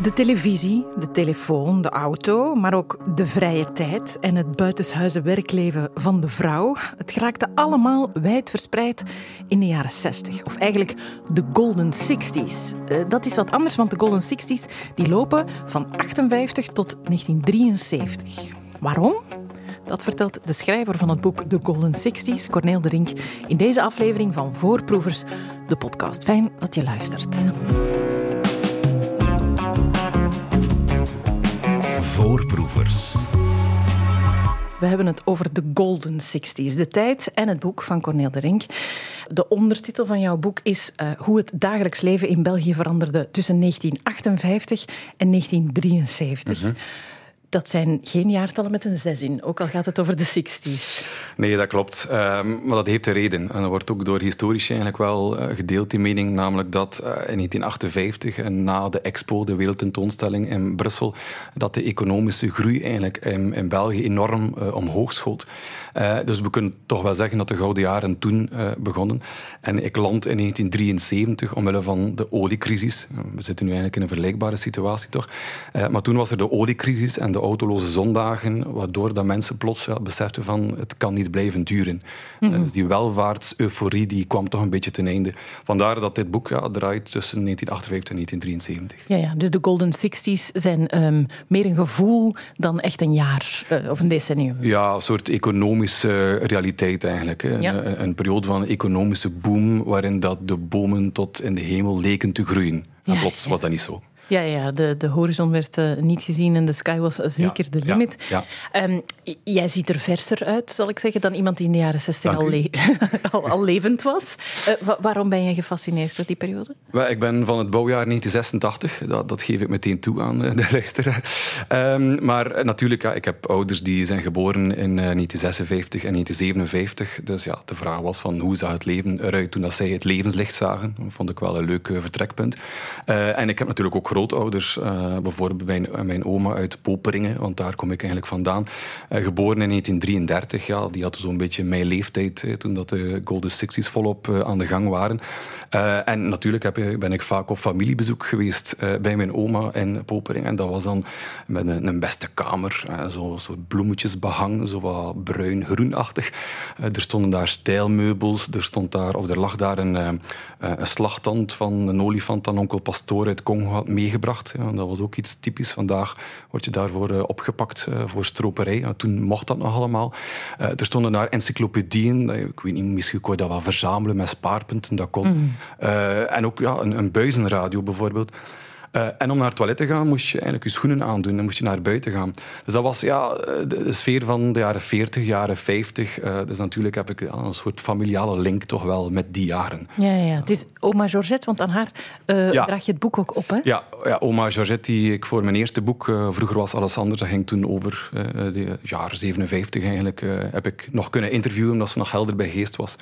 De televisie, de telefoon, de auto, maar ook de vrije tijd en het buitenshuizen werkleven van de vrouw. Het geraakte allemaal wijdverspreid in de jaren 60. Of eigenlijk de Golden Sixties. Uh, dat is wat anders, want de Golden Sixties die lopen van 58 tot 1973. Waarom? Dat vertelt de schrijver van het boek The Golden Sixties, Corneel de Rink, in deze aflevering van Voorproevers, de podcast. Fijn dat je luistert. Voorproevers. We hebben het over de Golden Sixties, de tijd en het boek van Corneel de Rink. De ondertitel van jouw boek is uh, Hoe het dagelijks leven in België veranderde tussen 1958 en 1973. Mm dat zijn geen jaartallen met een zes in, ook al gaat het over de 60s. Nee, dat klopt. Um, maar dat heeft een reden. En dat wordt ook door historici eigenlijk wel uh, gedeeld, die mening. Namelijk dat uh, in 1958, en na de expo, de wereldtentoonstelling in Brussel, dat de economische groei eigenlijk in, in België enorm uh, omhoog schoot. dus we kunnen toch wel zeggen dat de gouden jaren toen begonnen. En ik land in 1973 omwille van de oliecrisis. We zitten nu eigenlijk in een vergelijkbare situatie, toch? maar toen was er de oliecrisis en de autoloze zondagen, waardoor dat mensen plots ja, beseften van het kan niet blijven duren. Mm dus die welvaarts-euforie die kwam toch een beetje ten einde. Vandaar dat dit boek ja, draait tussen 1958 en 1973. Ja, ja dus de Golden Sixties zijn um, meer een gevoel dan echt een jaar uh, of een decennium. Ja, een soort economische realiteit eigenlijk. Ja. Een, een, periode van economische boom waarin dat de bomen tot in de hemel leken te groeien. En plots was dat niet zo. Ja, ja de, de horizon werd uh, niet gezien en de sky was zeker de limit. Ja, ja. Um, jij ziet er verser uit, zal ik zeggen, dan iemand die in de jaren 60 al, le al, al, levend was. Uh, waarom ben je gefascineerd door die periode? Well, ik ben van het bouwjaar 1986, dat, dat geef ik meteen toe aan uh, de luisteraar. Um, maar natuurlijk, ja, ik heb ouders die zijn geboren in 1956 en 1957. Dus ja, de vraag was van hoe zag het leven eruit toen dat zij het levenslicht zagen. Dat vond ik wel een leuk vertrekpunt. en ik heb natuurlijk ook grootouders, uh, bijvoorbeeld mijn, mijn oma uit Poperingen, want daar kom ik eigenlijk vandaan, uh, geboren in 1933. Ja, die had zo'n beetje mijn leeftijd eh, toen dat de Golden Sixties volop aan de gang waren. en natuurlijk heb, ben ik vaak op familiebezoek geweest bij mijn oma in Poperingen. En dat was dan met een, een beste kamer, zo'n soort bloemetjesbehang, zo wat bruin-groenachtig. er stonden daar stijlmeubels, er, stond daar, of er lag daar een, een slagtand van een olifant aan onkel Pastoor uit Congo had meegebracht. Dat was ook iets typisch. Vandaag word je daarvoor uh, opgepakt uh, voor stroperij. Toen mocht dat nog allemaal. Uh, er stonden daar encyclopedieën. Ik weet niet, misschien kon je dat wel verzamelen met spaarpunten. Dat kon. Mm. en ook ja, een, een buizenradio bijvoorbeeld. Uh, en om naar het toilet te gaan, moest je eigenlijk je schoenen aandoen en moest je naar buiten gaan. Dus dat was ja, de sfeer van de jaren 40, jaren 50. Uh, dus natuurlijk heb ik ja, een soort familiale link toch wel met die jaren. Ja, ja. het is oma Georgette, want aan haar uh, ja. draag je het boek ook op, hè? Ja, ja oma Georgette, die ik voor mijn eerste boek, vroeger was alles anders, dat ging toen over de jaren 57 eigenlijk, heb ik nog kunnen interviewen, omdat ze nog helder bij geest was.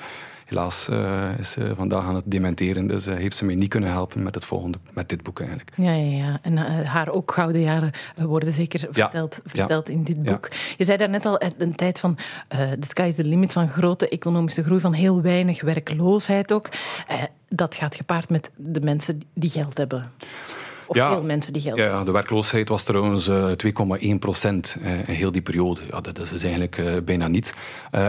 Helaas uh, is ze vandaag aan het dementeren, dus uh, heeft ze mij niet kunnen helpen met, het volgende, met dit boek eigenlijk. Ja, ja, ja. en uh, haar ook gouden jaren worden zeker verteld, verteld in dit boek. Je zei daarnet al, een tijd van the sky is the limit, van grote economische groei, van heel weinig werkloosheid ook. dat gaat gepaard met de mensen die geld hebben. Of ja, veel mensen die geld Ja, de werkloosheid was trouwens uh, 2,1 procent uh, in heel die periode. Ja, dat, dat is eigenlijk uh, bijna niets.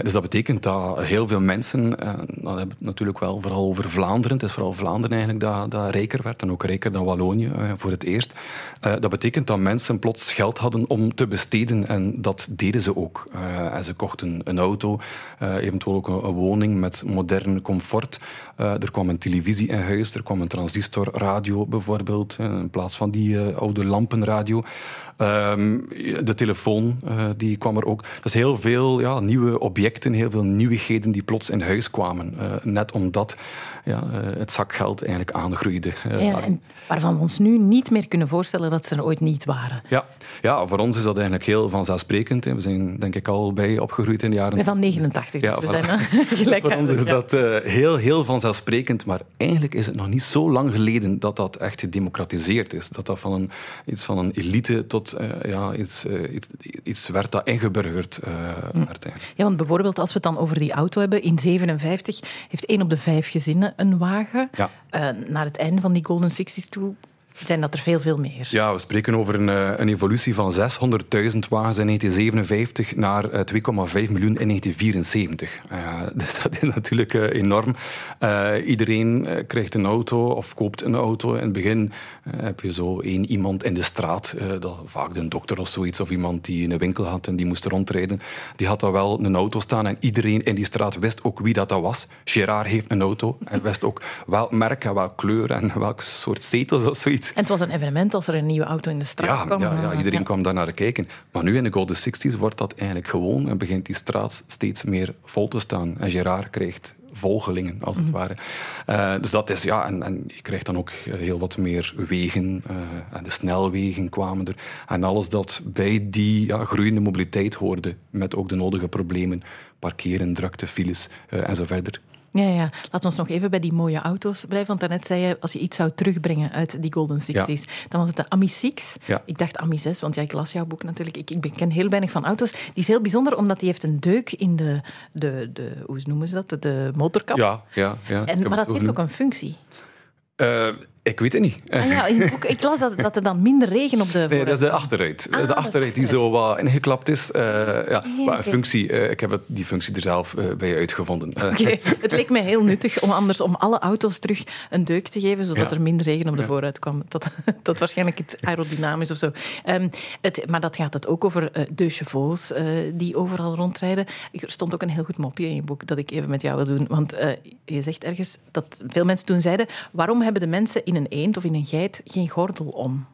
Dus dat betekent dat heel veel mensen, dan hebben we natuurlijk wel vooral over Vlaanderen, het is vooral Vlaanderen eigenlijk dat, dat rijker werd en ook rijker dan Wallonië voor het eerst. dat betekent dat mensen plots geld hadden om te besteden en dat deden ze ook. en ze kochten een auto, eventueel ook een, een, woning met modern comfort. er kwam een televisie in huis, er kwam een transistorradio bijvoorbeeld in plaats van die uh, oude lampenradio. Um, de telefoon, uh, die kwam er ook. Dat is heel veel ja, nieuwe objecten, heel veel nieuwigheden die plots in huis kwamen. Uh, net omdat ja, het zakgeld eigenlijk aangroeide. Ja, en waarvan we ons nu niet meer kunnen voorstellen dat ze er ooit niet waren. Ja, ja voor ons is dat eigenlijk heel vanzelfsprekend. We zijn denk ik al bij opgegroeid in de jaren... Van 89, dus ja, we zijn gelijk Voor ons is dat heel, heel vanzelfsprekend, maar eigenlijk is het nog niet zo lang geleden dat dat echt gedemocratiseerd geëvolueerd is. Dat dat van een, iets van een elite tot ja, iets, iets, iets, werd dat ingeburgerd hm. werd. Ja, want bijvoorbeeld als we het dan over die auto hebben, in 57 heeft één op de vijf gezinnen een wagen. Ja. naar het einde van die Golden Sixties toe zijn dat er veel, veel meer. Ja, we spreken over een, eh, een evolutie van 600.000 wagens in 1957 naar 2,5 eh, miljoen in 1974. Uh, dus dat is natuurlijk enorm. iedereen krijgt een auto of koopt een auto. In het begin heb je zo één iemand in de straat, dat, vaak de dokter of zoiets, of iemand die een winkel had en die moest rondrijden. Die had dan wel een auto staan en iedereen in die straat wist ook wie dat, dat was. Gerard heeft een auto en wist ook welk merk en welke kleur en welk soort zetels of zoiets. En het was een evenement als er een nieuwe auto in de straat kwam. Ja, ja iedereen kwam daar naar kijken. Maar nu in de Golden Sixties wordt dat eigenlijk gewoon en begint die straat steeds meer vol te staan. En Gerard krijgt volgelingen, als het mhm. ware. Uh, dus dat is, ja, en, en, je krijgt dan ook heel wat meer wegen. Uh, en de snelwegen kwamen er. En alles dat bij die ja, groeiende mobiliteit hoorde, met ook de nodige problemen. Parkeren, drukte, files uh, en zo verder. Ja, ja. Laten we ons nog even bij die mooie auto's blijven. Want daarnet zei je, als je iets zou terugbrengen uit die Golden Sixties, dan was het de Ami 6. Ik dacht Ami 6, want ja, ik las jouw boek natuurlijk. Ik, ik ken heel weinig van auto's. Die is heel bijzonder, omdat die heeft een deuk in de, de, de hoe noemen ze dat, de, motorkap. Ja, ja. ja. En, maar dat heeft ook een functie. Uh, ik weet het niet. Ah ja, ik las dat, dat er dan minder regen op de Nee, dat is de achteruit. dat is de ah, achteruit die zo wat ingeklapt is. Uh, ja, maar een functie, uh, ik heb het, die funccie er zelf uh, bij uitgevonden. Okay. Het leek mij heel nuttig om anders om alle auto's terug een deuk te geven, zodat er minder regen op de vooruit kwam. Dat, dat waarschijnlijk iets aerodynamisch of zo. Um, het, maar dat gaat het ook over de chevaux die overal rondrijden. Er stond ook een heel goed mopje in je boek dat ik even met jou wil doen. Want je zegt ergens dat veel mensen toen zeiden, waarom hebben de mensen in een eend of in een geit geen gordel om?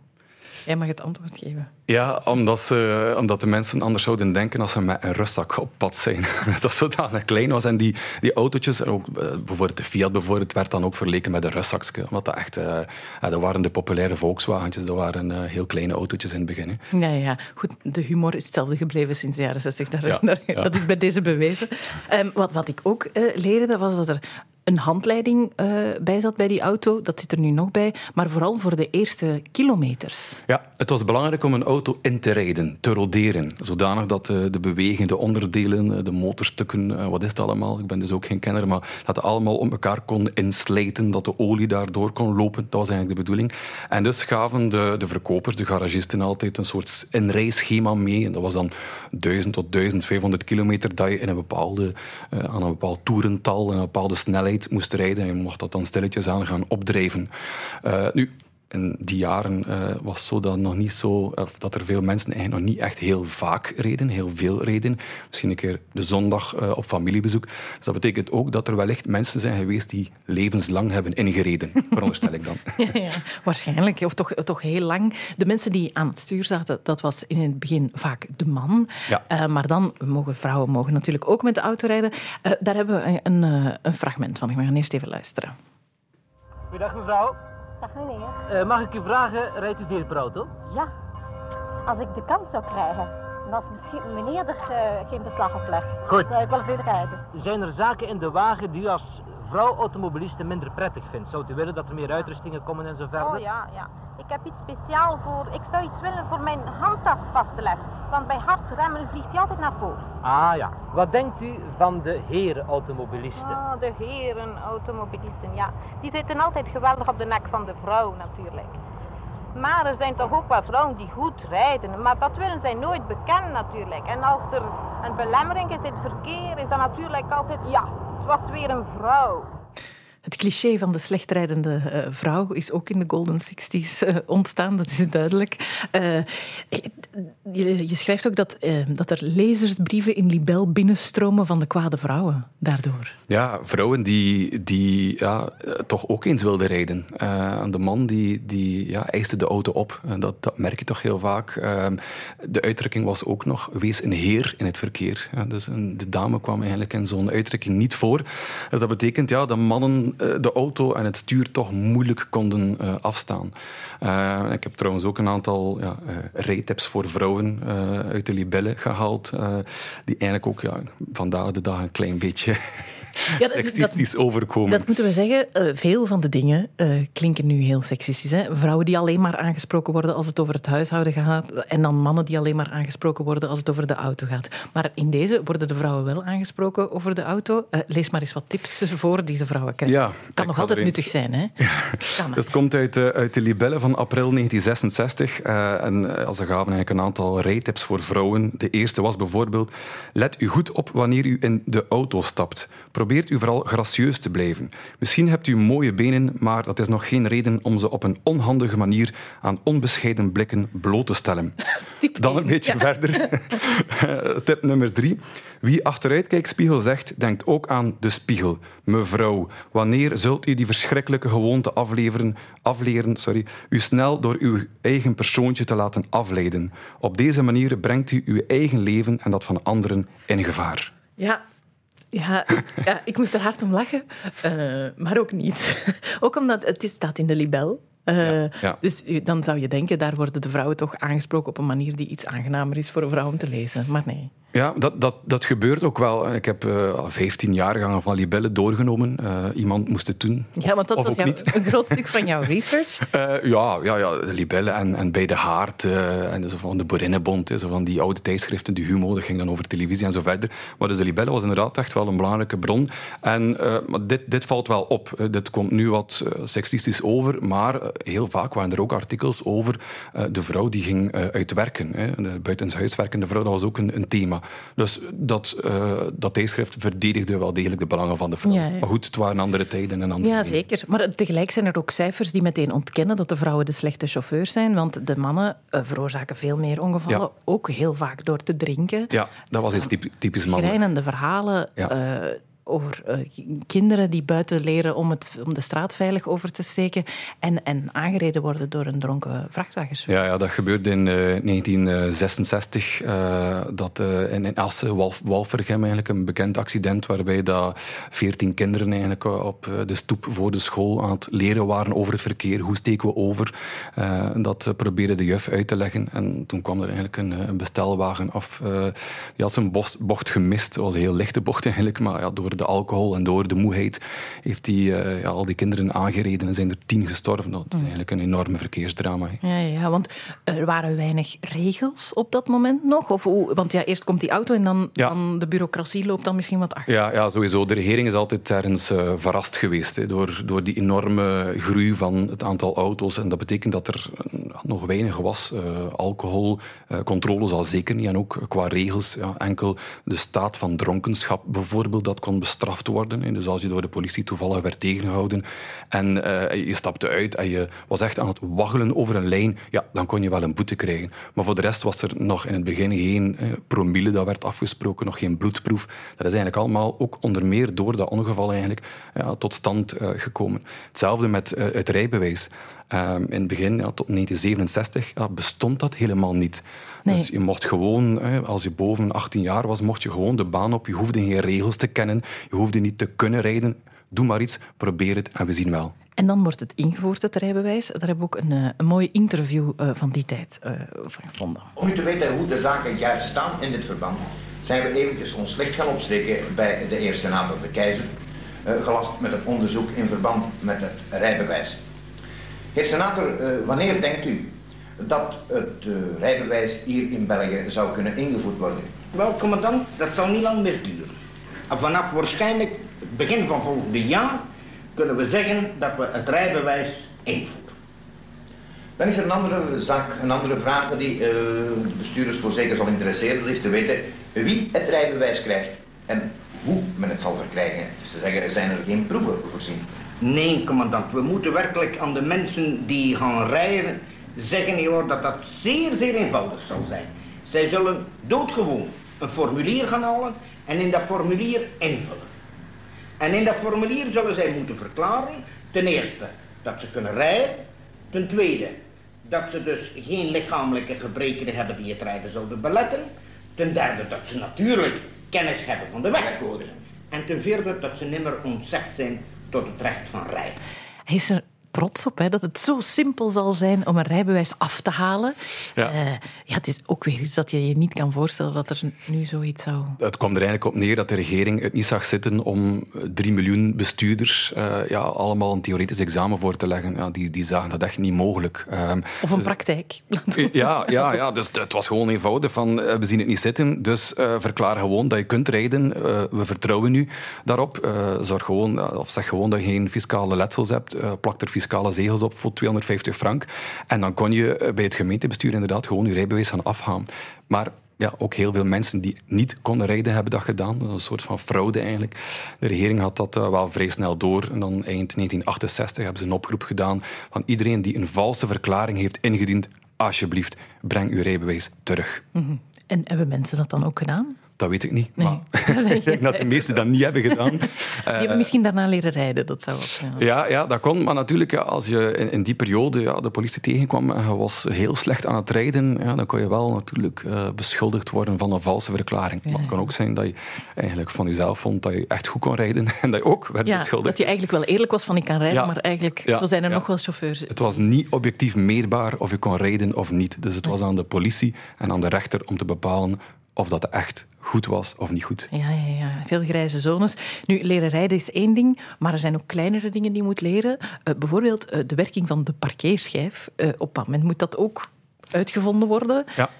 Jij mag het antwoord geven. Ja, omdat, ze, omdat de mensen anders zouden denken als ze met een rustzak op pad zijn. dat zodanig klein was. En die, die autootjes, ook, eh, bijvoorbeeld de Fiat bijvoorbeeld, werd dan ook verleken met een rustzakje. Omdat dat echt, uh, dat waren de populaire Volkswagentjes, dat waren uh, heel kleine autootjes in het begin. Ja, ja, goed. De humor is hetzelfde gebleven sinds de jaren 60. Dat is bij deze bewezen. Um, wat, wat ik ook leerde, was dat er een handleiding uh, bij zat bij die auto. Dat zit er nu nog bij. Maar vooral voor de eerste kilometers. Ja, het was belangrijk om een auto in te rijden, te roderen. Zodanig dat uh, de bewegende onderdelen, uh, de motorstukken, wat is het allemaal? Ik ben dus ook geen kenner, maar dat het allemaal op elkaar kon inslijten, dat de olie daardoor kon lopen. Dat was eigenlijk de bedoeling. En dus gaven de, de verkopers, de garagisten, altijd een soort inrijschema mee. En dat was dan 1000 tot 1500 kilometer dat je in een bepaalde, aan een bepaald toerental en een bepaalde snelheid moest rijden. En mocht dat dan stilletjes aan gaan opdrijven. Uh, nu, in die jaren uh, was het zo dat, nog niet zo, dat er veel mensen eigenlijk nog niet echt heel vaak reden, heel veel reden. Misschien een keer de zondag uh, op familiebezoek. Dus dat betekent ook dat er wellicht mensen zijn geweest die levenslang hebben ingereden, veronderstel ik dan. ja, ja, waarschijnlijk, of toch, toch heel lang. De mensen die aan het stuur zaten, dat was in het begin vaak de man. Ja. Uh, maar dan mogen vrouwen mogen natuurlijk ook met de auto rijden. daar hebben we een, een fragment van. We gaan eerst even luisteren. Goedendag mevrouw. Dag meneer. Uh, mag ik u vragen, rijdt u veel per auto? Ja, als ik de kans zou krijgen. En als misschien meneer er uh, geen beslag op legt, Goed. zou ik wel veel rijden. Zijn er zaken in de wagen die u als vrouw automobiliste minder prettig vindt? Zou u willen dat er meer uitrustingen komen en zo verder? Oh ja, ja. Ik heb iets speciaal voor, ik zou iets willen voor mijn handtas vast te leggen. Want bij hard remmen vliegt hij altijd naar voren. Ah ja. Wat denkt u van de heren automobilisten? Oh, de heren automobilisten, ja. Die zitten altijd geweldig op de nek van de vrouw natuurlijk. Maar er zijn toch ook wel vrouwen die goed rijden. Maar dat willen zij nooit bekennen natuurlijk. En als er een belemmering is in het verkeer, is dat natuurlijk altijd, ja, het was weer een vrouw. Het cliché van de slechtrijdende uh, vrouw is ook in de Golden Sixties uh, ontstaan, dat is duidelijk. Uh, je, je, schrijft ook dat, dat er lezersbrieven in Libel binnenstromen van de kwade vrouwen daardoor. Ja, vrouwen die, die ja, toch ook eens wilden rijden. de man die, die ja, eiste de auto op. dat, dat merk je toch heel vaak. Ehm, de uitdrukking was ook nog, wees een heer in het verkeer. dus de dame kwam eigenlijk in zo'n uitdrukking niet voor. Dus dat betekent ja, dat mannen eh, de auto en het stuur toch moeilijk konden uh, afstaan. Uh, ik heb trouwens ook een aantal ja, uh, rijtips voor vrouwen uit de libellen gehaald, die eigenlijk ook ja, vandaag de dag een klein beetje dat- seksistisch overkomen. Dat moeten we zeggen. eh, veel van de dingen eh, klinken nu heel seksistisch. Hè? Vrouwen die alleen maar aangesproken worden als het over het huishouden gaat. En dan mannen die alleen maar aangesproken worden als het over de auto gaat. Maar in deze worden de vrouwen wel aangesproken over de auto. Eh, lees maar eens wat tips voor deze vrouwen krijgen. Ja, kan nog altijd nuttig zijn, hè? Kan, hè? Dus het komt uit, de- uit de Libelle van april 1966. eh, en eh, ze gaven eigenlijk een aantal rijtips voor vrouwen. De eerste was bijvoorbeeld... Let u goed op wanneer u in de auto stapt. Probeert u vooral gracieus te blijven. Misschien hebt u mooie benen, maar dat is nog geen reden om ze op een onhandige manier aan onbescheiden blikken bloot te stellen. Tip Dan een beetje ja. verder. Tip nummer drie. Wie achteruitkijkspiegel zegt, denkt ook aan de spiegel. Mevrouw, wanneer zult u die verschrikkelijke gewoonte afleveren, afleren sorry, u snel door uw eigen persoontje te laten afleiden? Op deze manier brengt u uw eigen leven en dat van anderen in gevaar. Ja. Ja, ja, ik moest er hard om lachen, eh, maar ook niet. Ook omdat het is, staat in de libel. Eh, ja. Dus dan zou je denken, daar worden de vrouwen toch aangesproken op een manier die iets aangenamer is voor een vrouw om te lezen. Maar nee. Ja, dat, dat, dat gebeurt ook wel. Ik heb eh, al 15 jaargangen van libellen doorgenomen. Eh, iemand moest het doen. Ja, want dat Of was jouw- een groot stuk van jouw research. Eh, ja, ja, ja, de libellen en, en bij de haard en zo van de Boerinnenbond, zo van die oude tijdschriften, de Humo, dat ging dan over televisie en zo verder. Maar dus de libellen was inderdaad echt wel een belangrijke bron. En maar dit, dit valt wel op. Dit komt nu wat seksistisch over, maar heel vaak waren er ook artikels over de vrouw die ging uitwerken. Hè. De buitenshuiswerkende vrouw, dat was ook een, een thema. Dus dat, eh, dat tijdschrift verdedigde wel degelijk de belangen van de vrouw. Ja, ja. Maar goed, het waren andere tijden en andere Ja, dingen. zeker. Maar tegelijk zijn er ook cijfers die meteen ontkennen dat de vrouwen de slechte chauffeurs zijn. Want de mannen eh, veroorzaken veel meer ongevallen. Ja. Ook heel vaak door te drinken. Ja, dat was iets typ- typisch mannelijk. Schrijnende verhalen Ja. Eh, over eh, kinderen die buiten leren om, het, om de straat veilig over te steken. En, en aangereden worden door een dronken vrachtwagenchauffeur. Ja, ja, dat gebeurde in eh, 1966. eh, dat, eh, in, in Assen, Walf, Walvergem eigenlijk, een bekend accident waarbij dat 14 kinderen eigenlijk eh, op eh, de stoep voor de school aan het leren waren over het verkeer. Hoe steken we over? Eh, dat eh, probeerde de juf uit te leggen. En toen kwam er eigenlijk een, eh, een bestelwagen af. eh, die had zijn bocht, bocht gemist. Het was een heel lichte bocht eigenlijk, maar ja, door de alcohol en door de moeheid heeft hij eh, ja, al die kinderen aangereden en zijn er tien gestorven. Dat is eigenlijk een enorme verkeersdrama. Ja, ja, want er waren weinig regels op dat moment nog. Of hoe, want ja, eerst komt die auto en dan, Ja. dan de bureaucratie loopt dan misschien wat achter. Ja, ja, sowieso. De regering is altijd ergens eh, verrast geweest door, door die enorme groei van het aantal auto's. En dat betekent dat er eh, nog weinig was. Eh, alcohol, eh, controle zal zeker niet. En ook qua regels, ja, enkel de staat van dronkenschap bijvoorbeeld, dat kon bestraft worden. Dus als je door de politie toevallig werd tegengehouden en eh, je stapte uit en je was echt aan het waggelen over een lijn, ja, dan kon je wel een boete krijgen. Maar voor de rest was er nog in het begin geen eh, promille dat werd afgesproken, nog geen bloedproef. Dat is eigenlijk allemaal ook onder meer door dat ongeval eigenlijk ja, tot stand eh, gekomen. Hetzelfde met het rijbewijs. Ehm, in het begin, ja, tot 1967, ja, bestond dat helemaal niet. Nee. Dus je mocht gewoon, hè, als je boven 18 jaar was, mocht je gewoon de baan op. Je hoefde geen regels te kennen. Je hoefde niet te kunnen rijden. Doe maar iets, probeer het en we zien wel. En dan wordt het ingevoerd, het rijbewijs. Daar hebben we ook een, eh, een mooi interview eh, van die tijd eh, van gevonden. Om u te weten hoe de zaken juist staan in dit verband, zijn we eventjes ons licht gaan opsteken bij de heer senator de Keizer, eh, gelast met het onderzoek in verband met het rijbewijs. Heer senator, wanneer denkt u dat het eh, rijbewijs hier in België zou kunnen ingevoerd worden? Wel, commandant, dat zal niet lang meer duren. En vanaf waarschijnlijk het begin van volgend jaar kunnen we zeggen dat we het rijbewijs invoeren. Dan is er een andere zaak, een andere vraag die eh, de bestuurders voorzeker zal interesseren. Dat is te weten wie het rijbewijs krijgt en hoe men het zal verkrijgen. Dus te zeggen, zijn er geen proeven voorzien. Nee, commandant, we moeten werkelijk aan de mensen die gaan rijden zeggen joh, dat dat zeer, zeer eenvoudig zal zijn. Zij zullen doodgewoon een formulier gaan halen en in dat formulier invullen. En in dat formulier zullen zij moeten verklaren, ten eerste, dat ze kunnen rijden. Ten tweede, dat ze dus geen lichamelijke gebreken hebben die het rijden zouden beletten. Ten derde, dat ze natuurlijk kennis hebben van de wegcode. En ten vierde, dat ze nimmer ontzegd zijn tot het recht van rijden. Trots op, hè, dat het zo simpel zal zijn om een rijbewijs af te halen. Ja. Eh, ja, het is ook weer iets dat je je niet kan voorstellen dat er nu zoiets zou... Het kwam er eigenlijk op neer dat de regering het niet zag zitten om drie miljoen bestuurders uh, ja, allemaal een theoretisch examen voor te leggen. Ja, die, die zagen dat echt niet mogelijk. Um, of een dus, praktijk. Ja, ja, ja, dus het was gewoon eenvoudig van uh, we zien het niet zitten, dus verklaar gewoon dat je kunt rijden. we vertrouwen u daarop. zorg gewoon, of zeg gewoon dat je geen fiscale letsels hebt. plak er fiscale zegels op voor 250 frank. En dan kon je bij het gemeentebestuur inderdaad gewoon je rijbewijs gaan afhalen. Maar ja, ook heel veel mensen die niet konden rijden hebben dat gedaan. Dat is een soort van fraude eigenlijk. De regering had dat uh, wel vrij snel door. En dan eind 1968 hebben ze een oproep gedaan van iedereen die een valse verklaring heeft ingediend, alsjeblieft, breng uw rijbewijs terug. -hmm. En hebben mensen dat dan ook gedaan? Dat weet ik niet. Nee. Maar ik denk dat de meesten dat niet hebben gedaan. Die hebben misschien daarna leren rijden, dat zou ook. Ja, ja, ja dat kon. Maar natuurlijk, ja, als je in, in, die periode ja, de politie tegenkwam en je was heel slecht aan het rijden, ja, dan kon je wel natuurlijk uh, beschuldigd worden van een valse verklaring. Maar het kan ook zijn dat je eigenlijk van jezelf vond dat je echt goed kon rijden en dat je ook werd beschuldigd. Dat je eigenlijk wel eerlijk was van ik kan rijden, maar eigenlijk zo zijn er nog wel chauffeurs. Het was niet objectief meetbaar of je kon rijden of niet. Dus het was aan de politie en aan de rechter om te bepalen of dat echt goed was of niet goed. Ja, ja, ja. veel grijze zones. Nu, leren rijden is één ding, maar er zijn ook kleinere dingen die je moet leren. Uh, bijvoorbeeld uh, de werking van de parkeerschijf. Uh, op dat moment moet dat ook uitgevonden worden. Ja.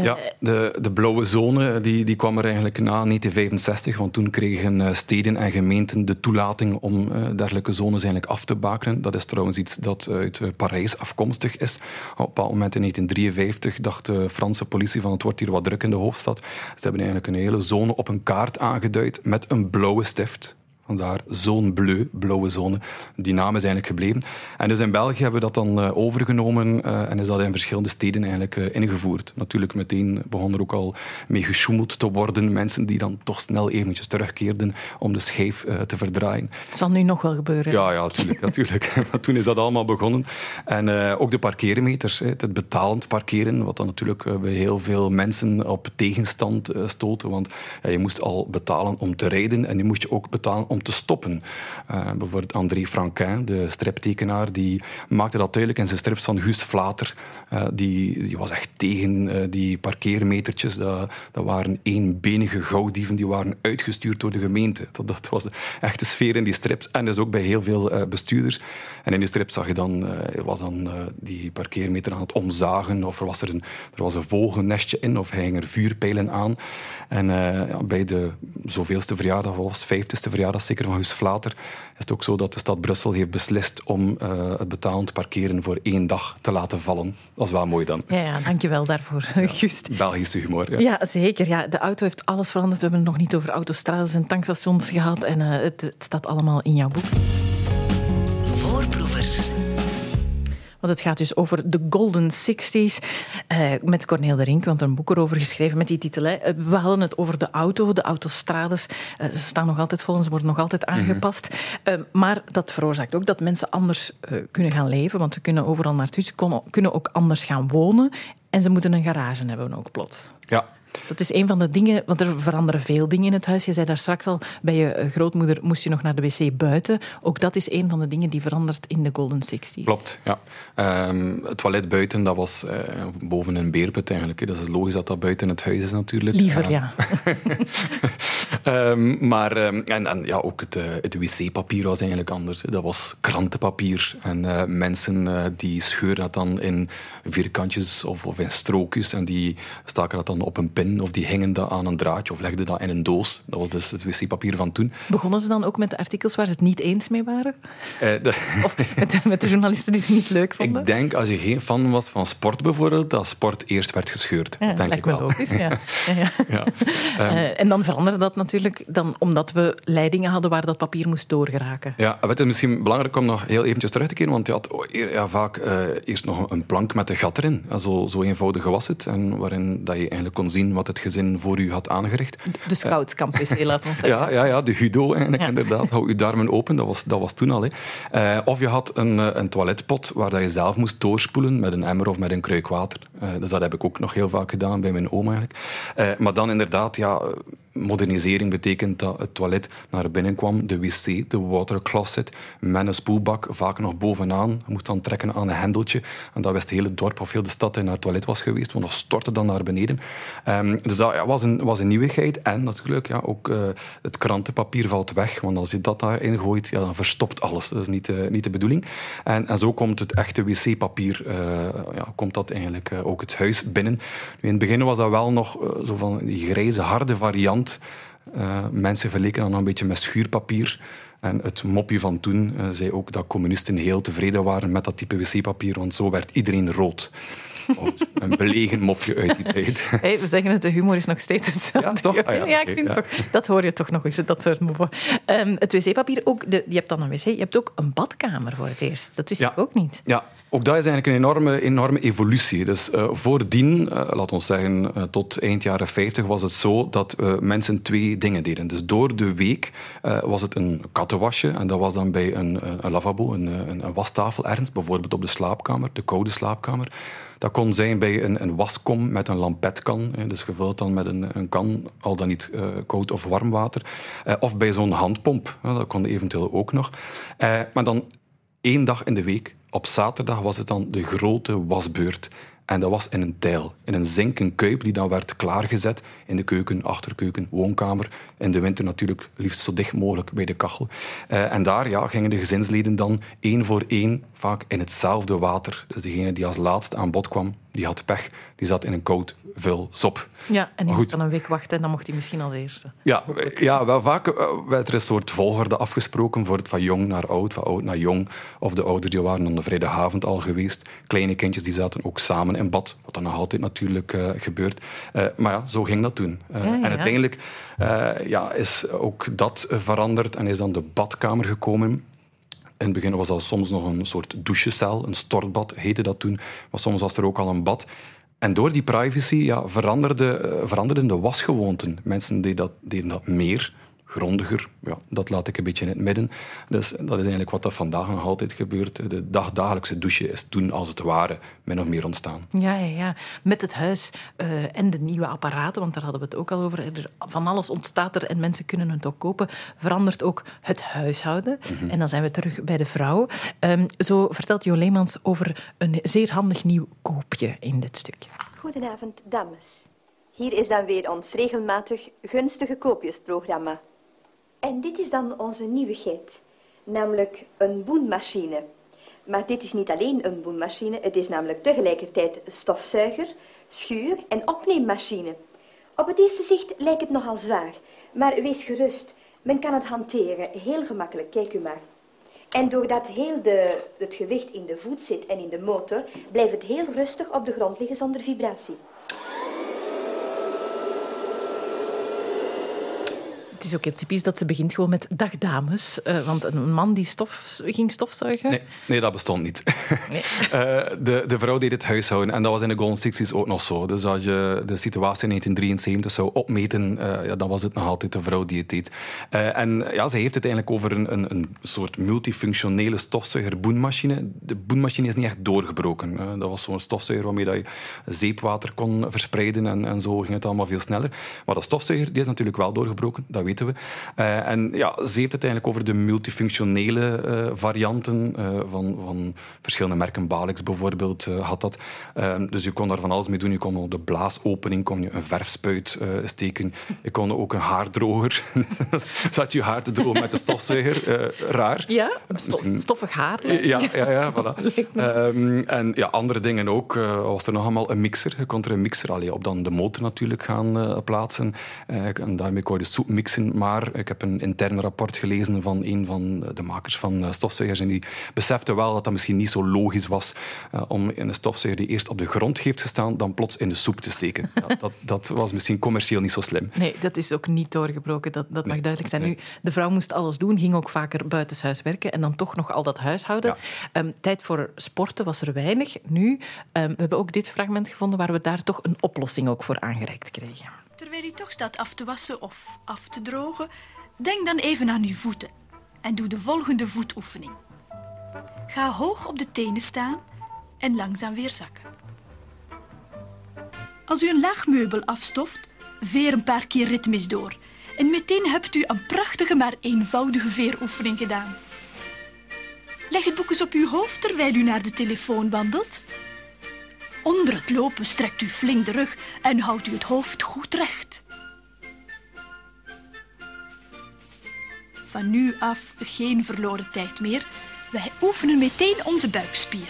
Ja, de, de blauwe zone die, die kwam er eigenlijk na 1965, want toen kregen steden en gemeenten de toelating om dergelijke zones eigenlijk af te bakenen. Dat is trouwens iets dat uit Parijs afkomstig is. Op een bepaald moment in 1953 dacht de Franse politie van het wordt hier wat druk in de hoofdstad. Ze hebben eigenlijk een hele zone op een kaart aangeduid met een blauwe stift. Vandaar Zone Bleu, blauwe zone. Die naam is eigenlijk gebleven. En dus in België hebben we dat dan uh, overgenomen uh, en is dat in verschillende steden eigenlijk uh, ingevoerd. Natuurlijk meteen begon er ook al mee gesjoemeld te worden. Mensen die dan toch snel eventjes terugkeerden om de schijf te verdraaien. Het zal nu nog wel gebeuren. Ja, ja natuurlijk. natuurlijk. maar toen is dat allemaal begonnen. En ook de parkeermeters, het betalend parkeren, wat dan natuurlijk bij heel veel mensen op tegenstand stoten. Want je moest al betalen om te rijden en nu moest je ook betalen om te stoppen. Uh, bijvoorbeeld André Franquin, de striptekenaar, die maakte dat duidelijk in zijn strips van Guus Vlater. Uh, die, die was echt tegen uh, die parkeermetertjes. Dat, dat waren eenbenige gauwdieven, die waren uitgestuurd door de gemeente. Dat, was de echte sfeer in die strips. En dus ook bij heel veel bestuurders. En in die strip zag je dan, was dan die parkeermeter aan het omzagen, of er was er een, er was een vogelnestje in, of hij ging er vuurpijlen aan. En bij de zoveelste verjaardag, was 50ste verjaardag zeker van Guus Vlater, is het ook zo dat de stad Brussel heeft beslist om uh, het betalend parkeren voor één dag te laten vallen. Dat is wel mooi dan. Ja, ja dankjewel daarvoor, ja. Belgische humor. Ja. ja. zeker. Ja, de auto heeft alles veranderd. We hebben het nog niet over autostrades en tankstations gehad. En uh, het, het staat allemaal in jouw boek. Voorproevers. Want het gaat dus over de Golden Sixties uh, met Corneel de Rink, want er een boek erover geschreven met die titel. Hè. We hadden het over de auto, de autostrades. Uh, ze staan nog altijd vol en ze worden nog altijd aangepast. Mm -hmm. uh, maar dat veroorzaakt ook dat mensen anders kunnen gaan leven, want ze kunnen overal naartoe, ze kunnen, kunnen ook anders gaan wonen. En ze moeten een garage hebben ook plots. Ja, dat is een van de dingen, want er veranderen veel dingen in het huis. Je zei daar straks al, bij je grootmoeder moest je nog naar de wc buiten. Ook dat is een van de dingen die verandert in de Golden Sixties. Klopt, ja. Um, het toilet buiten, dat was uh, boven een beerput eigenlijk. Dus het is logisch dat dat buiten het huis is natuurlijk. Liever, ja. um, maar, um, en, en, ja, ook het, uh, het wc-papier was eigenlijk anders. Dat was krantenpapier. En mensen die scheuren dat dan in vierkantjes of, of in strookjes. En die staken dat dan op een pin of die hingen dat aan een draadje of legden dat in een doos. Dat was dus het wc-papier van toen. Begonnen ze dan ook met de artikels waar ze het niet eens mee waren? De of met de, met de, journalisten die ze niet leuk vonden? Ik denk, als je geen fan was van sport bijvoorbeeld, dat sport eerst werd gescheurd. Ja, denk ik wel. logisch, ja. ja, ja. uh, en dan veranderde dat natuurlijk dan, omdat we leidingen hadden waar dat papier moest doorgeraken. Ja, het is misschien belangrijk om nog heel eventjes terug te keren, want je had ja, vaak uh, eerst nog een plank met een gat erin. Zo, zo eenvoudig was het. En waarin dat je eigenlijk kon zien wat het gezin voor u had aangericht. De scoutskamp is heel, laat ons zeggen. Ja, ja, ja de Hudo eigenlijk, ja. inderdaad. Hou uw darmen open, dat was, dat was toen al. Hè. Uh, of je had een, een toiletpot waar dat je zelf moest doorspoelen met een emmer of met een kruik water. Uh, dus dat heb ik ook nog heel vaak gedaan bij mijn oom eigenlijk. Maar dan inderdaad, ja modernisering betekent dat het toilet naar binnen kwam, de wc, de water closet, met een spoelbak, vaak nog bovenaan. Je moest dan trekken aan een hendeltje. En dat wist het hele dorp of heel de stad in naar het toilet was geweest, want dat stortte dan naar beneden. Ehm, dus dat ja, was, een, was een nieuwigheid. En natuurlijk, ja, ook uh, het krantenpapier valt weg, want als je dat daarin gooit, ja, dan verstopt alles. Dat is niet, uh, niet de bedoeling. En, en zo komt het echte wc-papier, uh, ja, komt dat eigenlijk ook het huis binnen. Nu, in het begin was dat wel nog zo van die grijze, harde variant. Mensen verleken dan een beetje met schuurpapier. En het mopje van toen uh, zei ook dat communisten heel tevreden waren met dat type wc-papier, want zo werd iedereen rood. Oh, een belegen mopje uit die tijd. Hey, we zeggen het, de humor is nog steeds hetzelfde. Ja, toch? Ah, ja, ja, ik vind ja. toch, dat hoor je toch nog eens, dat soort moppen. Um, het wc-papier, ook de, je hebt dan een wc, je hebt ook een badkamer voor het eerst. Dat wist ik ook niet. Ja, ook dat is eigenlijk een enorme, enorme evolutie. Dus uh, voordien, uh, laten we zeggen uh, tot eind jaren 50, was het zo dat mensen twee dingen deden. Dus door de week was het een kattenwasje en dat was dan bij een, een lavabo, een, een, een wastafel ergens, bijvoorbeeld op de slaapkamer, de koude slaapkamer. Dat kon zijn bij een, een waskom met een lampetkan, dus gevuld dan met een, een kan, al dan niet koud of warm water. of bij zo'n handpomp, dat kon eventueel ook nog. maar dan één dag in de week op zaterdag was het dan de grote wasbeurt. En dat was in een tijl, in een zinken kuip die dan werd klaargezet in de keuken, achterkeuken, woonkamer. In de winter natuurlijk liefst zo dicht mogelijk bij de kachel. Uh, en daar ja, gingen de gezinsleden dan één voor één vaak in hetzelfde water. Dus degene die als laatste aan bod kwam, die had pech. Die zat in een koud, vuil sop. Ja, en die moest dan een week wachten en dan mocht hij misschien als eerste. Ja, ja wel vaak werd er een soort volgorde afgesproken voor het van jong naar oud, van oud naar jong. Of de ouderen die waren dan de vrijdagavond al geweest. Kleine kindjes die zaten ook samen in bad, wat dan nog altijd natuurlijk uh, gebeurt. Uh, maar ja, zo ging dat toen. Uh, ja, ja, en uiteindelijk ja, is ook dat veranderd en is dan de badkamer gekomen. In het begin was dat soms nog een soort douchecel, een stortbad heette dat toen. Maar soms was er ook al een bad. En door die privacy ja, veranderde, uh, veranderden de wasgewoonten. Mensen deden dat, deden dat meer, grondiger. Ja, dat laat ik een beetje in het midden. Dus dat is eigenlijk wat dat vandaag nog altijd gebeurt. De dagdagelijkse douche is toen als het ware min of meer ontstaan. Ja, ja, ja. met het huis uh, en de nieuwe apparaten, want daar hadden we het ook al over. Er, van alles ontstaat er en mensen kunnen het ook kopen. Verandert ook het huishouden. Mm -hmm. En dan zijn we terug bij de vrouw. Um, zo vertelt Jo Leemans over een zeer handig nieuw koopje in dit stukje. Goedenavond, dames. Hier is dan weer ons regelmatig gunstige koopjesprogramma. En dit is dan onze nieuwigheid, namelijk een boenmachine. Maar dit is niet alleen een boenmachine, het is namelijk tegelijkertijd stofzuiger, schuur en opneemmachine. Op het eerste zicht lijkt het nogal zwaar, maar wees gerust, men kan het hanteren, heel gemakkelijk, kijk u maar. En doordat heel de, het gewicht in de voet zit en in de motor, blijft het heel rustig op de grond liggen zonder vibratie. Het is ook heel typisch dat ze begint gewoon met dag dames. Uh, want een man die stof, ging stofzuigen... Nee, nee dat bestond niet. Nee. uh, de, de vrouw deed het huishouden. En dat was in de Golden Sixties ook nog zo. Dus als je de situatie in 1973 zou opmeten, uh, ja, dan was het nog altijd de vrouw die het deed. en ja, ze heeft het eigenlijk over een, een, een soort multifunctionele stofzuiger-boenmachine. De boenmachine is niet echt doorgebroken. dat was zo'n stofzuiger waarmee dat je zeepwater kon verspreiden en, en zo ging het allemaal veel sneller. Maar de stofzuiger die is natuurlijk wel doorgebroken, dat weten we. Uh, en ja, ze heeft het eigenlijk over de multifunctionele uh, varianten uh, van, van verschillende merken. Balix bijvoorbeeld had dat. dus je kon daar van alles mee doen. Je kon op de blaasopening kon je een verfspuit steken. Je kon ook een haardroger. Zat je haar te drogen met de stofzuiger. raar. Ja, stof, stoffig haar. Ja, ja, ja, voilà. um, en ja, andere dingen ook. was er nog allemaal een mixer. Je kon er een mixer allee, op dan de motor natuurlijk gaan plaatsen. en daarmee kon je de soep mixen maar ik heb een intern rapport gelezen van een van de makers van stofzuigers en die besefte wel dat dat misschien niet zo logisch was uh, om een stofzuiger die eerst op de grond heeft gestaan, dan plots in de soep te steken. Ja, dat, dat, was misschien commercieel niet zo slim. Nee, dat is ook niet doorgebroken, dat, dat nee, mag duidelijk zijn. Nee. Nu, de vrouw moest alles doen, ging ook vaker buitenshuis werken en dan toch nog al dat huishouden. Ja. Um, tijd voor sporten was er weinig. Nu, um, we hebben ook dit fragment gevonden waar we daar toch een oplossing ook voor aangereikt kregen. Terwijl u toch staat af te wassen of af te drogen, denk dan even aan uw voeten en doe de volgende voetoefening. Ga hoog op de tenen staan en langzaam weer zakken. Als u een laag meubel afstoft, veer een paar keer ritmisch door. En meteen hebt u een prachtige maar eenvoudige veeroefening gedaan. Leg het boek eens op uw hoofd terwijl u naar de telefoon wandelt. Onder het lopen strekt u flink de rug en houdt u het hoofd goed recht. Van nu af geen verloren tijd meer. Wij oefenen meteen onze buikspier.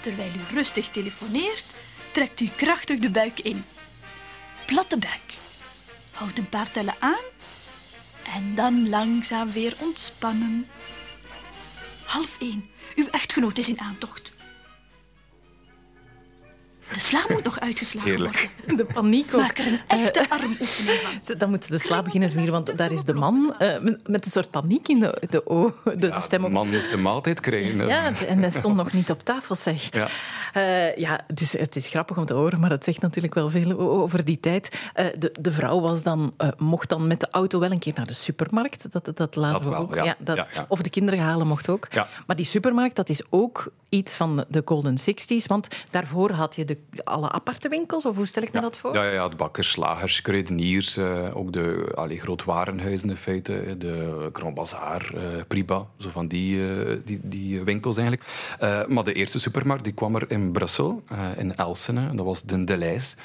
Terwijl u rustig telefoneert, trekt u krachtig de buik in. Platte buik. Houd een paar tellen aan en dan langzaam weer ontspannen. Half één. Uw echtgenoot is in aantocht. De slaap moet nog uitgeslagen Heerlijk. worden. De paniek ook. Maak er een echte armoefening van. Dan moeten ze de slaap beginnen smeren, want daar is de man eh, met- een soort paniek in de, de, oog, de, de Ja, stem de ook. man moest de maaltijd krijgen. Ja, en hij stond nog niet op tafel, zeg. Ja. Eh, ja, het is, het is grappig om te horen, maar het zegt natuurlijk wel veel over die tijd. Eh, de, de vrouw was dan, eh, mocht dan met de auto wel een keer naar de supermarkt. Dat, dat laten Dat we wel, ook. ja. dat, Ja, ja. Of de kinderen halen mocht ook. Ja. Maar die supermarkt, dat is ook iets van de Golden Sixties. Want daarvoor had je de, alle aparte winkels, of hoe stel ik me dat voor? Ja, ja, ja, de bakkers, slagers, kruideniers, eh, ook de allee, grootwarenhuizen in feite, de Grand Bazaar, eh, Priba, zo van die, eh, die, die winkels eigenlijk. Eh, maar de eerste supermarkt die kwam er in Brussel, eh, in Elsene, dat was de Deleys.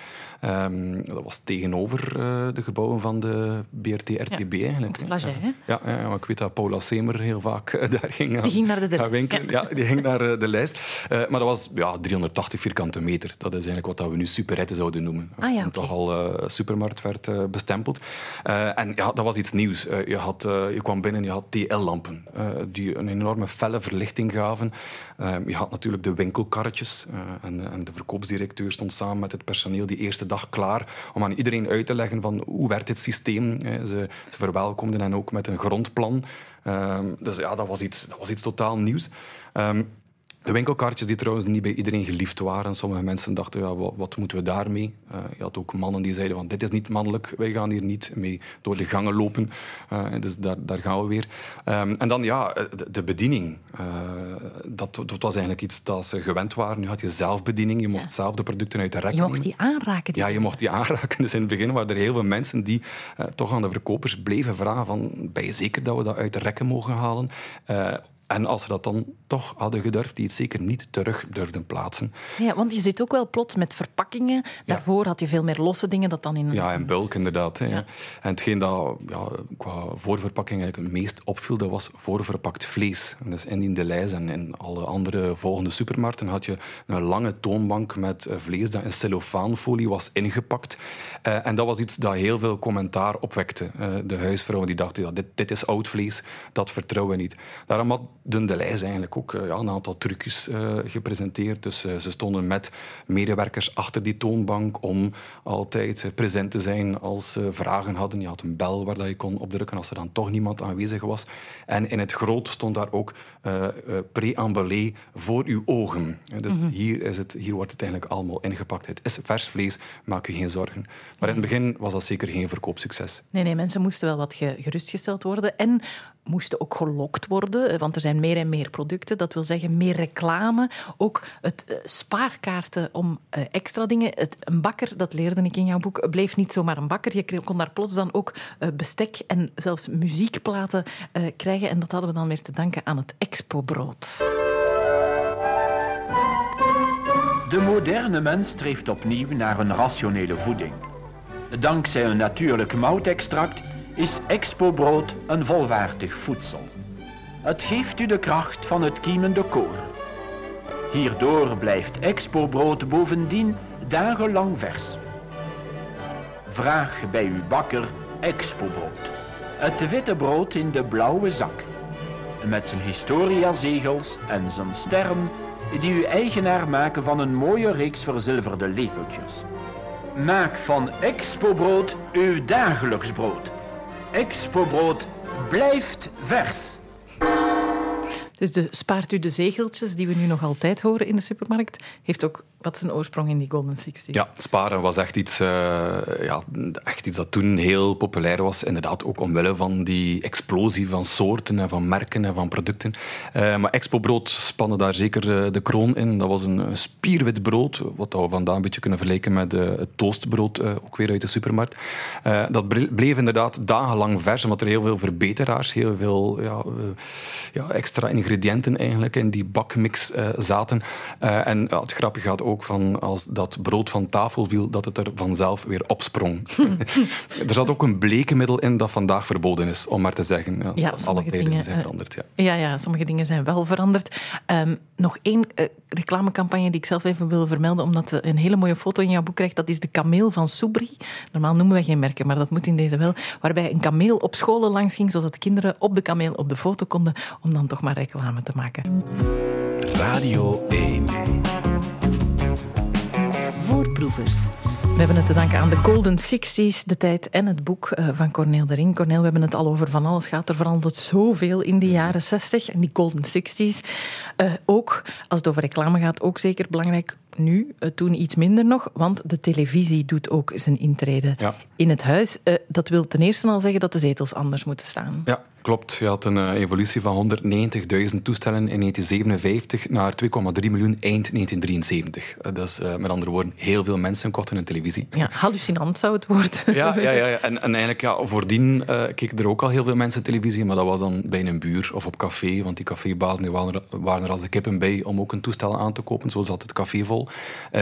Ehm, dat was tegenover eh, de gebouwen van de BRT-RTB eigenlijk. op het Flagey, hè? Ja, ja, ik weet dat Paula Semer heel vaak eh, daar ging. aan- Die ging naar de gaan winkelen. ja. Ja, die ging naar eh, de lijst. Eh, maar dat was ja, 380 vierkante meter. Dat is eigenlijk wat dat we nu superretten zouden noemen. Ah, ja, toch al eh, supermarkt werd eh, bestempeld. Eh, en ja, dat was iets nieuws. Eh, je, had, eh, je kwam binnen en je had TL-lampen eh, die een enorme felle verlichting gaven. Eh, je had natuurlijk de winkelkarretjes. eh, en, de verkoopsdirecteur stond samen met het personeel die eerste dag klaar om aan iedereen uit te leggen van hoe werkt dit systeem. Ze, ze verwelkomden hen ook met een grondplan. Ehm, dus ja, dat was iets, dat was iets totaal nieuws. Ehm, de winkelkaartjes die trouwens niet bij iedereen geliefd waren. Sommige mensen dachten, ja, wat, wat moeten we daarmee? Eh, je had ook mannen die zeiden, van, dit is niet mannelijk, wij gaan hier niet mee door de gangen lopen. Eh, dus daar, daar gaan we weer. Ehm, en dan ja, de, de bediening. Eh, dat, dat was eigenlijk iets dat ze gewend waren. Nu had je zelfbediening, je mocht zelf de producten uit de rek Je mocht die aanraken. Die Ja, je mocht die aanraken. Dus in het begin waren er heel veel mensen die eh, toch aan de verkopers bleven vragen van ben je zeker dat we dat uit de rekken mogen halen? En als ze dat dan toch hadden gedurfd, die het zeker niet terug durfden plaatsen. Ja, want je zit ook wel plots met verpakkingen. Daarvoor had je veel meer losse dingen dat dan in een... Ja, in bulk inderdaad. En hetgeen dat ja, qua voorverpakking eigenlijk het meest opviel, dat was voorverpakt vlees. En dus in de lijst en in alle andere volgende supermarkten had je een lange toonbank met eh, vlees dat in cellofaanfolie was ingepakt. Eh, en dat was iets dat heel veel commentaar opwekte. Eh, de huisvrouwen die dachten, ja, dit, dit is oud vlees, dat vertrouwen we niet. Daarom had de de lijst eigenlijk ook eh, ja, een aantal trucjes eh, gepresenteerd. Dus eh, ze stonden met medewerkers achter die toonbank om altijd present te zijn als ze vragen hadden. Je had een bel waar dat je kon opdrukken als er dan toch niemand aanwezig was. En in het groot stond daar ook préambulé voor uw ogen. Dus Mhm. hier, is het, hier wordt het eigenlijk allemaal ingepakt. Het is vers vlees, maak u geen zorgen. Maar in het begin was dat zeker geen verkoopsucces. Nee, nee, mensen moesten wel wat ge- gerustgesteld worden en moesten ook gelokt worden, eh, want er zijn meer en meer producten. Dat wil zeggen meer reclame. Ook het eh, spaarkaarten om eh, extra dingen. Het, een bakker, dat leerde ik in jouw boek, bleef niet zomaar een bakker. Je kon daar plots dan ook bestek en zelfs muziekplaten krijgen. En dat hadden we dan weer te danken aan het Expo-brood. De moderne mens streeft opnieuw naar een rationele voeding. Dankzij een natuurlijk moutextract is Expo-brood een volwaardig voedsel. Het geeft u de kracht van het kiemende koren. Hierdoor blijft Expo-brood bovendien dagenlang vers. Vraag bij uw bakker Expo-brood. Het witte brood in de blauwe zak. Met zijn historia-zegels en zijn sterren die u eigenaar maken van een mooie reeks verzilverde lepeltjes. Maak van Expo-brood uw dagelijks brood. Expo-brood blijft vers. Dus de spaart u de zegeltjes die we nu nog altijd horen in de supermarkt, heeft ook Wat is een oorsprong in die Golden Sixties? Ja, sparen was echt iets, uh, ja, echt iets dat toen heel populair was. Inderdaad, ook omwille van die explosie van soorten en van merken en van producten. Uh, maar Expo Brood spannen daar zeker uh, de kroon in. Dat was een spierwit brood, wat we vandaag een beetje kunnen vergelijken met het toastbrood, ook weer uit de supermarkt. dat bleef inderdaad dagenlang vers, omdat er heel veel verbeteraars, heel veel ja, ja, extra ingrediënten eigenlijk in die bakmix zaten. en het grappige gaat ook ook van als dat brood van tafel viel, dat het er vanzelf weer opsprong. er zat ook een blekenmiddel in dat vandaag verboden is, om maar te zeggen. Ja, ja alle tijden dingen, zijn veranderd. Ja. ja. Ja, sommige dingen zijn wel veranderd. Um, nog één uh, reclamecampagne die ik zelf even wil vermelden, omdat een hele mooie foto in jouw boek krijgt. Dat is de kameel van Soubri. Normaal noemen wij geen merken, maar dat moet in deze wel. Waarbij een kameel op scholen langs ging, zodat kinderen op de kameel op de foto konden, om dan toch maar reclame te maken. Radio 1 voorproevers. We hebben het te danken aan de Golden Sixties, de tijd en het boek eh, van Corneel de Ring. Corneel, we hebben het al over van alles. Gaat er veranderd zoveel in de jaren 60 en die Golden Sixties. Uh, ook als het over reclame gaat, ook zeker belangrijk nu, uh, toen iets minder nog, want de televisie doet ook zijn intrede in het huis. dat wil ten eerste al zeggen dat de zetels anders moeten staan. Ja, Klopt, je had een uh, evolutie van 190.000 toestellen in 1957 naar 2,3 miljoen eind 1973. Uh, dat is uh, met andere woorden heel veel mensen kochten een televisie. Ja, hallucinant zou het worden. Ja, ja, ja, ja. En, en eigenlijk, ja, voordien keken er ook al heel veel mensen televisie, maar dat was dan bij een buur of op café, want die cafébazen die waren, er, waren er als de kippen bij om ook een toestel aan te kopen, zo zat het café vol.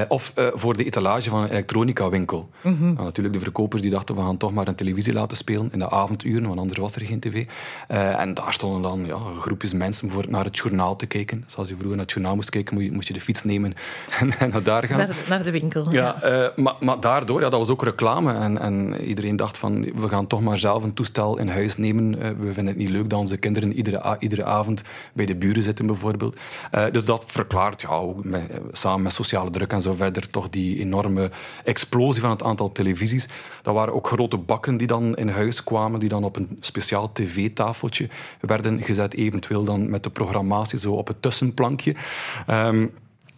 of voor de etalage van een elektronica winkel. Mm -hmm. natuurlijk, de verkopers die dachten, we gaan toch maar een televisie laten spelen in de avonduren, want anders was er geen tv. Uh, en daar stonden dan ja, groepjes mensen voor naar het journaal te kijken. Zoals je vroeger naar het journaal moest kijken, moest je, moest je de fiets nemen en, en naar daar gaan. Naar de, naar de winkel. Ja, ja. Maar, maar, daardoor, ja, dat was ook reclame. En, en, iedereen dacht van, we gaan toch maar zelf een toestel in huis nemen. We vinden het niet leuk dat onze kinderen iedere, iedere avond bij de buren zitten, bijvoorbeeld. dus dat verklaart, ja, ook met, samen met sociale druk en zo verder, toch die enorme explosie van het aantal televisies. Dat waren ook grote bakken die dan in huis kwamen, die dan op een speciaal tv-tafeltje werden gezet, eventueel dan met de programmatie zo op het tussenplankje. Um,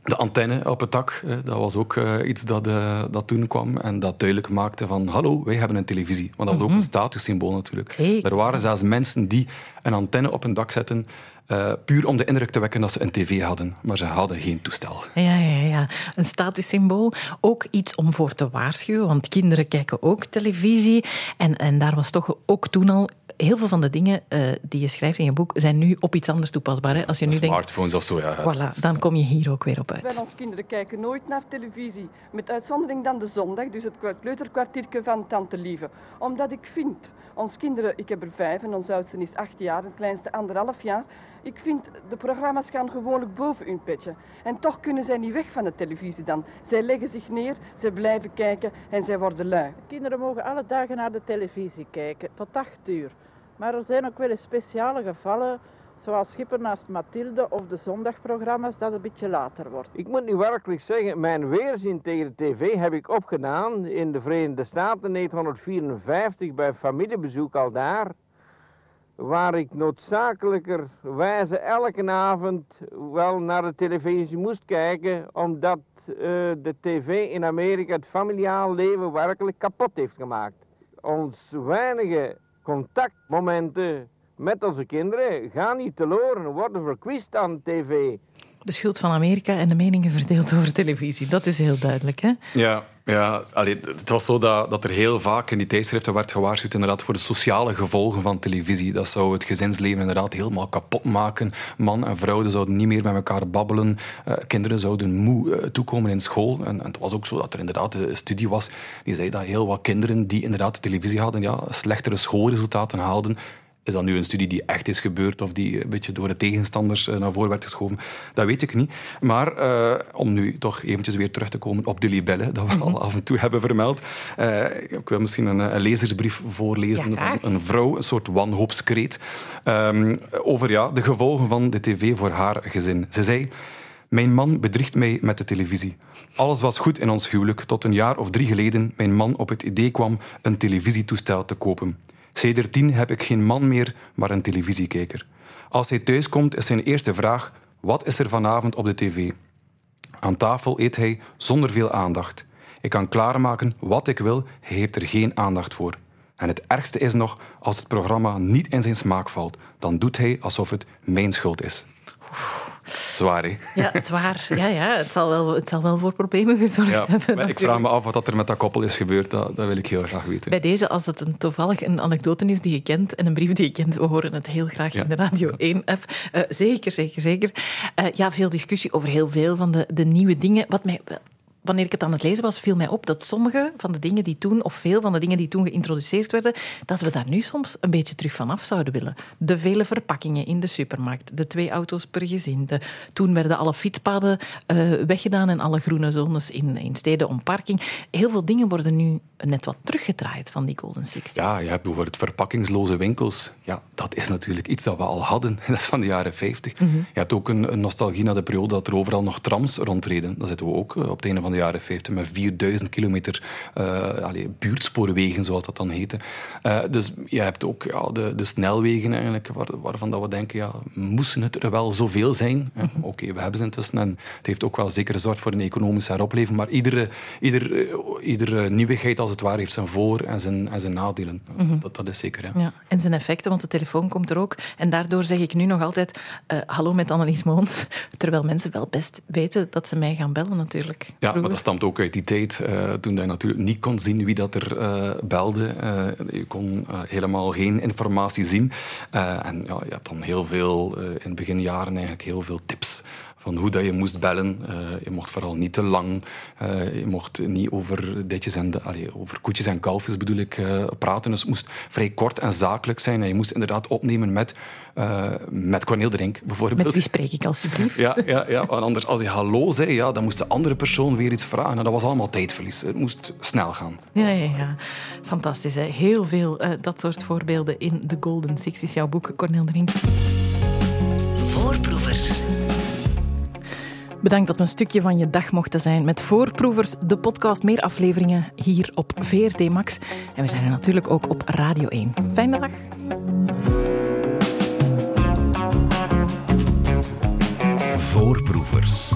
de antenne op het dak, dat was ook uh, iets dat, uh, dat toen kwam en dat duidelijk maakte van hallo, wij hebben een televisie. Want dat was ook een mhm. statussymbool natuurlijk. Zeker. Er waren zelfs mensen die een antenne op een dak zetten uh, puur om de indruk te wekken dat ze een tv hadden, maar ze hadden geen toestel. Ja, ja, ja. Een statussymbool. Ook iets om voor te waarschuwen, want kinderen kijken ook televisie. En, en daar was toch ook toen al heel veel van de dingen uh, die je schrijft in je boek zijn nu op iets anders toepasbaar. Hè? Als je nu Smartphones denkt, of zo, ja. Voilà, dan kom je hier ook weer op uit. Wij, onze kinderen, kijken nooit naar televisie. Met uitzondering dan de zondag, dus het kleuterkwartiertje van Tante Lieve. Omdat ik vind, ons kinderen, ik heb er vijf en ons oudste is acht jaar, het kleinste anderhalf jaar. Ik vind, de programma's gaan gewoonlijk boven hun petje. En toch kunnen zij niet weg van de televisie dan. Zij leggen zich neer, zij blijven kijken en zij worden lui. Kinderen mogen alle dagen naar de televisie kijken, tot acht uur. Maar er zijn ook wel eens speciale gevallen, zoals Schipper naast Mathilde of de zondagprogramma's, dat een beetje later wordt. Ik moet nu werkelijk zeggen, mijn weerzin tegen de tv heb ik opgedaan in de Verenigde Staten in 1954 bij familiebezoek al daar. Waar ik noodzakelijkerwijze elke avond wel naar de televisie moest kijken, omdat uh, de tv in Amerika het familiaal leven werkelijk kapot heeft gemaakt. Ons weinige contactmomenten met onze kinderen gaan niet teloren, worden verkwist aan tv. De schuld van Amerika en de meningen verdeeld over televisie, dat is heel duidelijk, hè? Ja, ja allee, het was zo dat, dat er heel vaak in die tijdschriften werd gewaarschuwd inderdaad, voor de sociale gevolgen van televisie. Dat zou het gezinsleven inderdaad helemaal kapot maken. Man en vrouw zouden niet meer met elkaar babbelen. Uh, kinderen zouden moe uh, toekomen in school. En, en, het was ook zo dat er inderdaad een studie was die zei dat heel wat kinderen die inderdaad televisie hadden, ja, slechtere schoolresultaten haalden is dat nu een studie die echt is gebeurd of die een beetje door de tegenstanders eh, naar voren werd geschoven? Dat weet ik niet. Maar uh, om nu toch eventjes weer terug te komen op de libellen, dat we al mhm. af en toe hebben vermeld. Uh, ik wil misschien een, een lezersbrief voorlezen ja, van een vrouw, een soort wanhoopskreet, um, over ja, de gevolgen van de tv voor haar gezin. Ze zei... Mijn man bedriegt mij met de televisie. Alles was goed in ons huwelijk tot een jaar of drie geleden mijn man op het idee kwam een televisietoestel te kopen. Sedertien heb ik geen man meer, maar een televisiekijker. Als hij thuiskomt is zijn eerste vraag: wat is er vanavond op de tv? Aan tafel eet hij zonder veel aandacht. Ik kan klaarmaken wat ik wil, hij heeft er geen aandacht voor. En het ergste is nog, als het programma niet in zijn smaak valt, dan doet hij alsof het mijn schuld is. Zwaar, hè? Ja, zwaar. Ja, ja, het, zal wel, het zal wel voor problemen gezorgd Ja, hebben. maar ik vraag me af wat er met dat koppel is gebeurd. Dat, dat wil ik heel graag weten. Bij deze, als het een, toevallig een anekdote is die je kent en een brief die je kent, we horen het heel graag in de Radio 1-app. Eh, zeker, zeker, zeker. Eh, ja, veel discussie over heel veel van de, de nieuwe dingen. Wat mij, wanneer ik het aan het lezen was, viel mij op dat sommige van de dingen die toen, of veel van de dingen die toen geïntroduceerd werden, dat we daar nu soms een beetje terug van af zouden willen. De vele verpakkingen in de supermarkt, de twee auto's per gezin. De, toen werden alle fietspaden eh, weggedaan en alle groene zones in, in steden om parking. Heel veel dingen worden nu net wat teruggedraaid van die Golden Six. Ja, je hebt bijvoorbeeld verpakkingsloze winkels. Ja, dat is natuurlijk iets dat we al hadden. Dat is van de jaren 50. Mhm. Je hebt ook een, een nostalgie naar de periode dat er overal nog trams rondreden. Dan zitten we ook eh, op het einde van de jaren 50 met 4000 kilometer uh, buurtspoorwegen, zoals dat dan heette. Uh, dus je hebt ook ja, de, de snelwegen eigenlijk, waar, waarvan dat we denken, ja, moesten het er wel zoveel zijn? Mm -hmm. Oké, okay, we hebben ze intussen en het heeft ook wel zeker gezorgd voor een economische heropleving, maar iedere, ieder, iedere nieuwigheid als het ware heeft zijn voor- en zijn, en zijn nadelen. Mm -hmm. dat, dat is zeker, ja. ja. En zijn effecten, want de telefoon komt er ook. En daardoor zeg ik nu nog altijd, uh, hallo met Annelies Moons, terwijl mensen wel best weten dat ze mij gaan bellen natuurlijk. Ja, maar dat stamt ook uit die tijd, uh, toen je natuurlijk niet kon zien wie dat er uh, belde. je kon helemaal geen informatie zien. en ja, je hebt dan heel veel, in beginjaren eigenlijk heel veel tips van hoe dat je moest bellen. Uh, je mocht vooral niet te lang. Uh, je mocht niet over ditjes en de, allee, over koetjes en kalfjes bedoel ik uh, praten. Dus het moest vrij kort en zakelijk zijn. En je moest inderdaad opnemen met, met Corneel Drink bijvoorbeeld. Met wie spreek ik alsjeblieft? Ja, ja, ja. Want anders als je hallo zei, ja, dan moest de andere persoon weer iets vragen. En dat was allemaal tijdverlies. Het moest snel gaan. Ja, ja, ja. Fantastisch. Hè? Heel veel dat soort voorbeelden in The Golden Six is jouw boek, Corneel Drink. Voorproevers. Bedankt dat we een stukje van je dag mochten zijn met Voorproevers, de podcast. Meer afleveringen hier op VRT Max. En we zijn er natuurlijk ook op Radio 1. Fijne dag. Voorproevers.